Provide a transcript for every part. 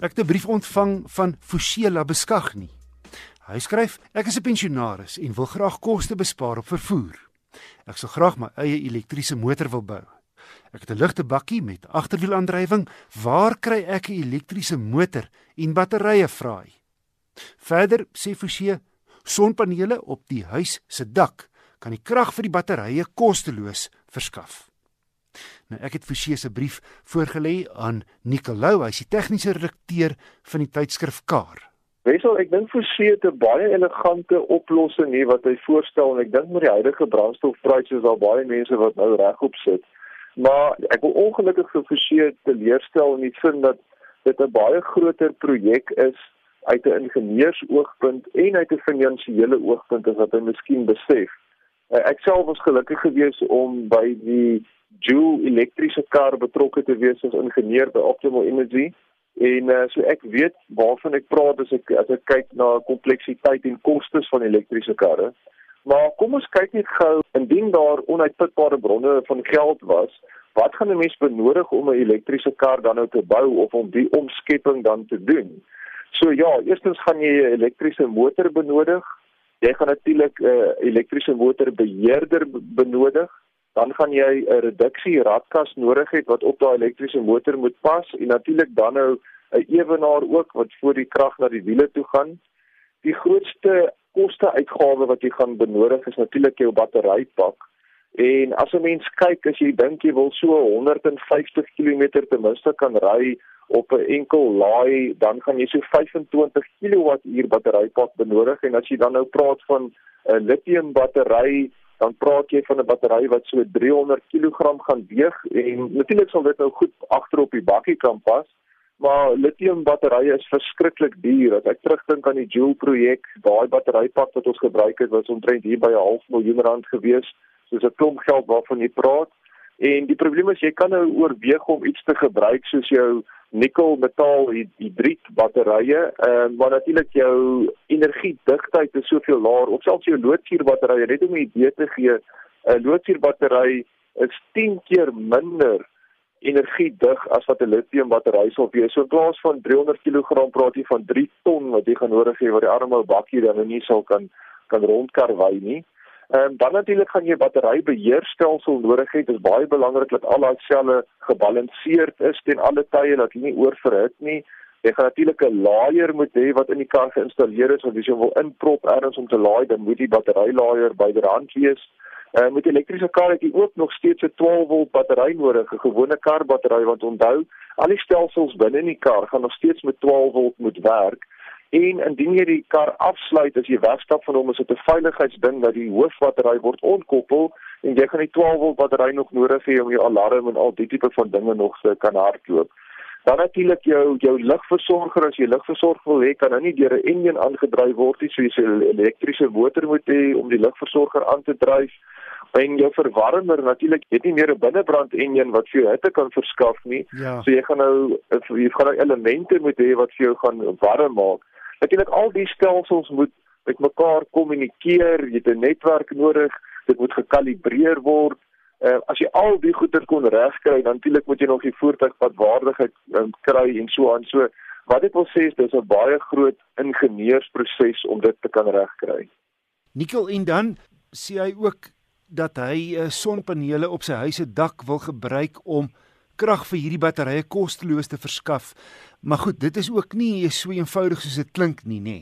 Ek het 'n brief ontvang van Fushela Beskagni. Hy skryf: "Ek is 'n pensionaris en wil graag koste bespaar op vervoer. Ek sal graag my eie elektriese motor wil bou. Ek het 'n ligte bakkie met agterwielaandrywing. Waar kry ek 'n elektriese motor en batterye vra hy?" Verder sê Fushela: "Sonpanele op die huis se dak kan die krag vir die batterye kosteloos verskaf." Nou ek het Forsie se brief voorgelê aan Nicolou, hy is die tegniese redakteur van die tydskrif Kar. Wesel, ek dink Forsie het 'n baie elegante oplossing hier wat hy voorstel en ek dink met die huidige brandstofpryse is daar baie mense wat nou regop sit. Maar ek wil ongelukkig vir Forsie teleurstel in die sin dat dit 'n baie groter projek is uit 'n ingenieursoogpunt en uit 'n finansiële oogpunt as wat hy miskien besef. Ek self was gelukkig geweest om by die Joule elektriese kar betrokke te wees as ingenieur by Optimal Energy en uh, so ek weet waarvan ek praat as ek as ek kyk na kompleksiteit en kostes van elektriese karre. Maar kom ons kyk net gou indien daar onuitputbare bronne van geld was, wat gaan 'n mens benodig om 'n elektriese kar dan nou te bou of om die omskepping dan te doen? So ja, eerstens gaan jy 'n elektriese motor benodig. Jy gaan natuurlik 'n uh, elektriese motor beheerder benodig dan gaan jy 'n reduksie radkas nodig hê wat op daai elektriese motor moet pas en natuurlik dan nou 'n ewenaar ook wat voor die krag na die wiele toe gaan. Die grootste koste uitgawe wat jy gaan benodig is natuurlik jou batterypak. En as 'n mens kyk as jy dink jy wil so 150 km ten minste kan ry op 'n enkel laai, dan gaan jy so 25 kWh batterypak benodig en as jy dan nou praat van 'n lithium battery dan praat jy van 'n battery wat so 300 kg gaan weeg en natuurlik sal dit nou goed agter op die bakkie kan pas. Maar lithium batterye is verskriklik duur. As ek terugdink aan die Joule projek, daai batterypak wat ons gebruik het was omtrent hier by 'n half miljoen rand gewees. Soos 'n klomp geld waarvan jy praat. En die probleem is jy kan nou oorweeg om iets te gebruik soos jou nikkel metaal hidriet batterye, uh, maar natuurlik jou energiedigtheid is soveel laer. Of selfs jou loodsuur batterye, net om 'n idee te gee, 'n loodsuur battery is 10 keer minder energiedig as wat 'n lithium battery sou wees. So in plaas van 300 kg praat jy van 3 ton wat jy gaan nodig hê wat die arme ou bakkie dan nie sal kan kan rondkar wy nie. Ehm um, dan natuurlik gaan jy batterybeheerstelsel nodig hê. Dit is baie belangrik dat al daai selle gebalanseerd is ten alle tye dat jy nie oorverhit nie. Jy gaan natuurlik 'n laaier moet hê wat in die kar geïnstalleer is, want as jy wil inprop ergens om te laai, dan moet die batterylaaier byderhand wees. Ehm met elektriese kar het jy ook nog steeds 'n 12 volt battery nodig, 'n gewone kar battery want onthou, al die stelsels binne in die kar gaan nog steeds met 12 volt moet werk. En indien jy die kar afsluit as jy wegstap van hom, is dit 'n veiligheidsding dat die hoofbattery word ontkoppel en jy gaan die 12 volt battery nog nodig hê om jou alarm en al die tipe van dinge nog te kan hardloop. Dan natuurlik jou jou ligversorger as jy ligversorg wil hê, kan nou nie deur 'n enjin aangedryf word nie, so jy 'n elektriese motor moet hê om die ligversorger aan te dryf. En jou verwarmer natuurlik, het nie meer 'n binnebrand enjin wat vir jou hitte kan verskaf nie. Ja. So jy gaan nou jy gaan nou elemente moet hê wat vir jou gaan warm maak. Natuurlik al die stelsels moet met mekaar kommunikeer, jy het 'n netwerk nodig, dit moet gekalibreer word. Uh, as jy al die goeder kon regkry, dan natuurlik moet jy nog die voertuig wat waardigheid um, kry en so aan. So wat ek wil sê is dis 'n baie groot ingenieursproses om dit te kan regkry. Nikkel en dan sê hy ook dat hy uh, sonpanele op sy huis se dak wil gebruik om krag vir hierdie batterye kosteloos te verskaf. Maar goed, dit is ook nie so eenvoudig soos dit klink nie, nê.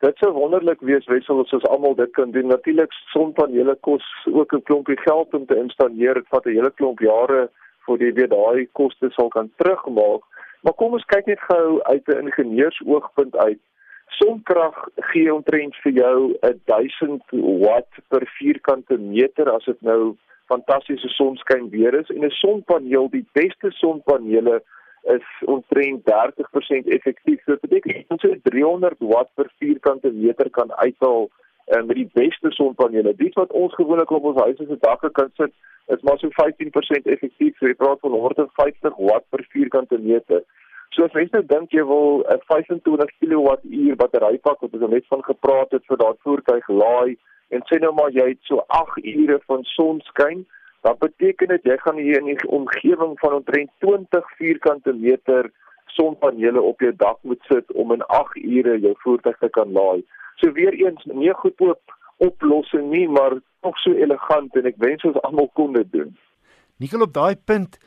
Dit sou wonderlik wees wessel as ons almal dit kan doen. Natuurlik sonpanele kos ook 'n klompie geld om te installeer. Dit vat 'n hele klomp jare voor jy weer daai koste sal kan terugmaak. Maar kom ons kyk net gou uit 'n ingenieursoogpunt uit. Sonkrag gee omtrent vir jou 1000 watt per vierkante meter as dit nou fantastiese sonskyn weer is en 'n sonpaneel, die beste sonpanele is omtrent 30% effektief. So dit beteken ons het 300 watt per vierkante meter kan uithaal en met die beste sonpanele. Dit wat ons gewoonlik op ons huise se dakke kan sit, is maar so 15% effektief. So jy praat van 150 watt per vierkante meter. So as mense nou dink jy wil 'n 25 kWh batterypak wat ons net van gepraat het vir daardie voertuig laai en sê nou maar jy het so 8 ure van sonskyn, dan beteken dit jy gaan hier in die omgewing van omtrent 20 vierkante meter sonpanele op jou dak moet sit om in 8 ure jou voertuig te kan laai. So weer eens nie goedkoop oplossing nie, maar tog so elegant en ek wens ons almal kon dit doen. Nikkel op daai punt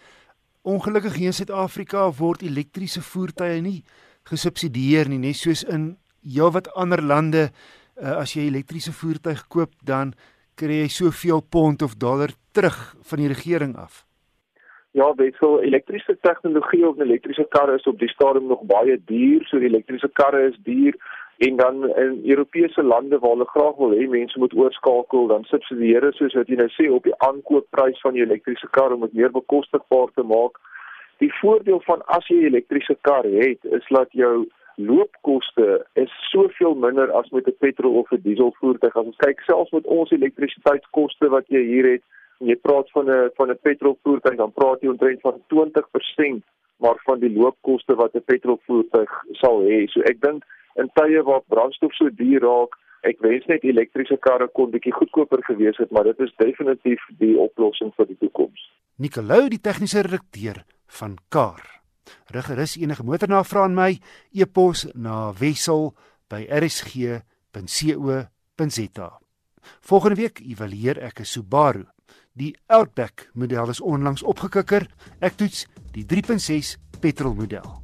ongelukkig in Suid-Afrika word elektriese voertuie nie gesubsidieer nie, net soos in heelwat ander lande uh, as jy 'n elektriese voertuig koop dan kry jy soveel pond of dollar terug van die regering af. Ja, weet so elektriese tegnologie of elektriese karre is op die stadium nog baie duur, so die elektriese karre is duur en dan in Europese lande waar hulle graag wil hê mense moet oorskakel, dan subsidieer hulle soos wat jy nou sê op die aankoopprys van die elektriese kar om dit meer bekostigbaar te maak. Die voordeel van as jy 'n elektriese kar het, is dat jou loopkoste is soveel minder as met 'n petrol of 'n diesel voertuig. As ons kyk selfs met ons elektrisiteitskoste wat jy hier het, jy praat van 'n van 'n petrolvoertuig dan praat jy omtrent van 20% maar van die loopkoste wat 'n petrolvoertuig sal hê. So ek dink in tye waar brandstof so duur raak, ek wens net elektriese karre kon bietjie goedkoper gewees het, maar dit is definitief die oplossing vir die toekoms. Nicolou, die tegniese redakteur van Kar. Riggerus enige motornavraag aan my, e-pos na wissel@rsg.co.za. Volgende week evalueer ek 'n Subaru Die Outback model is onlangs opgekikker. Ek toets die 3.6 petrol model.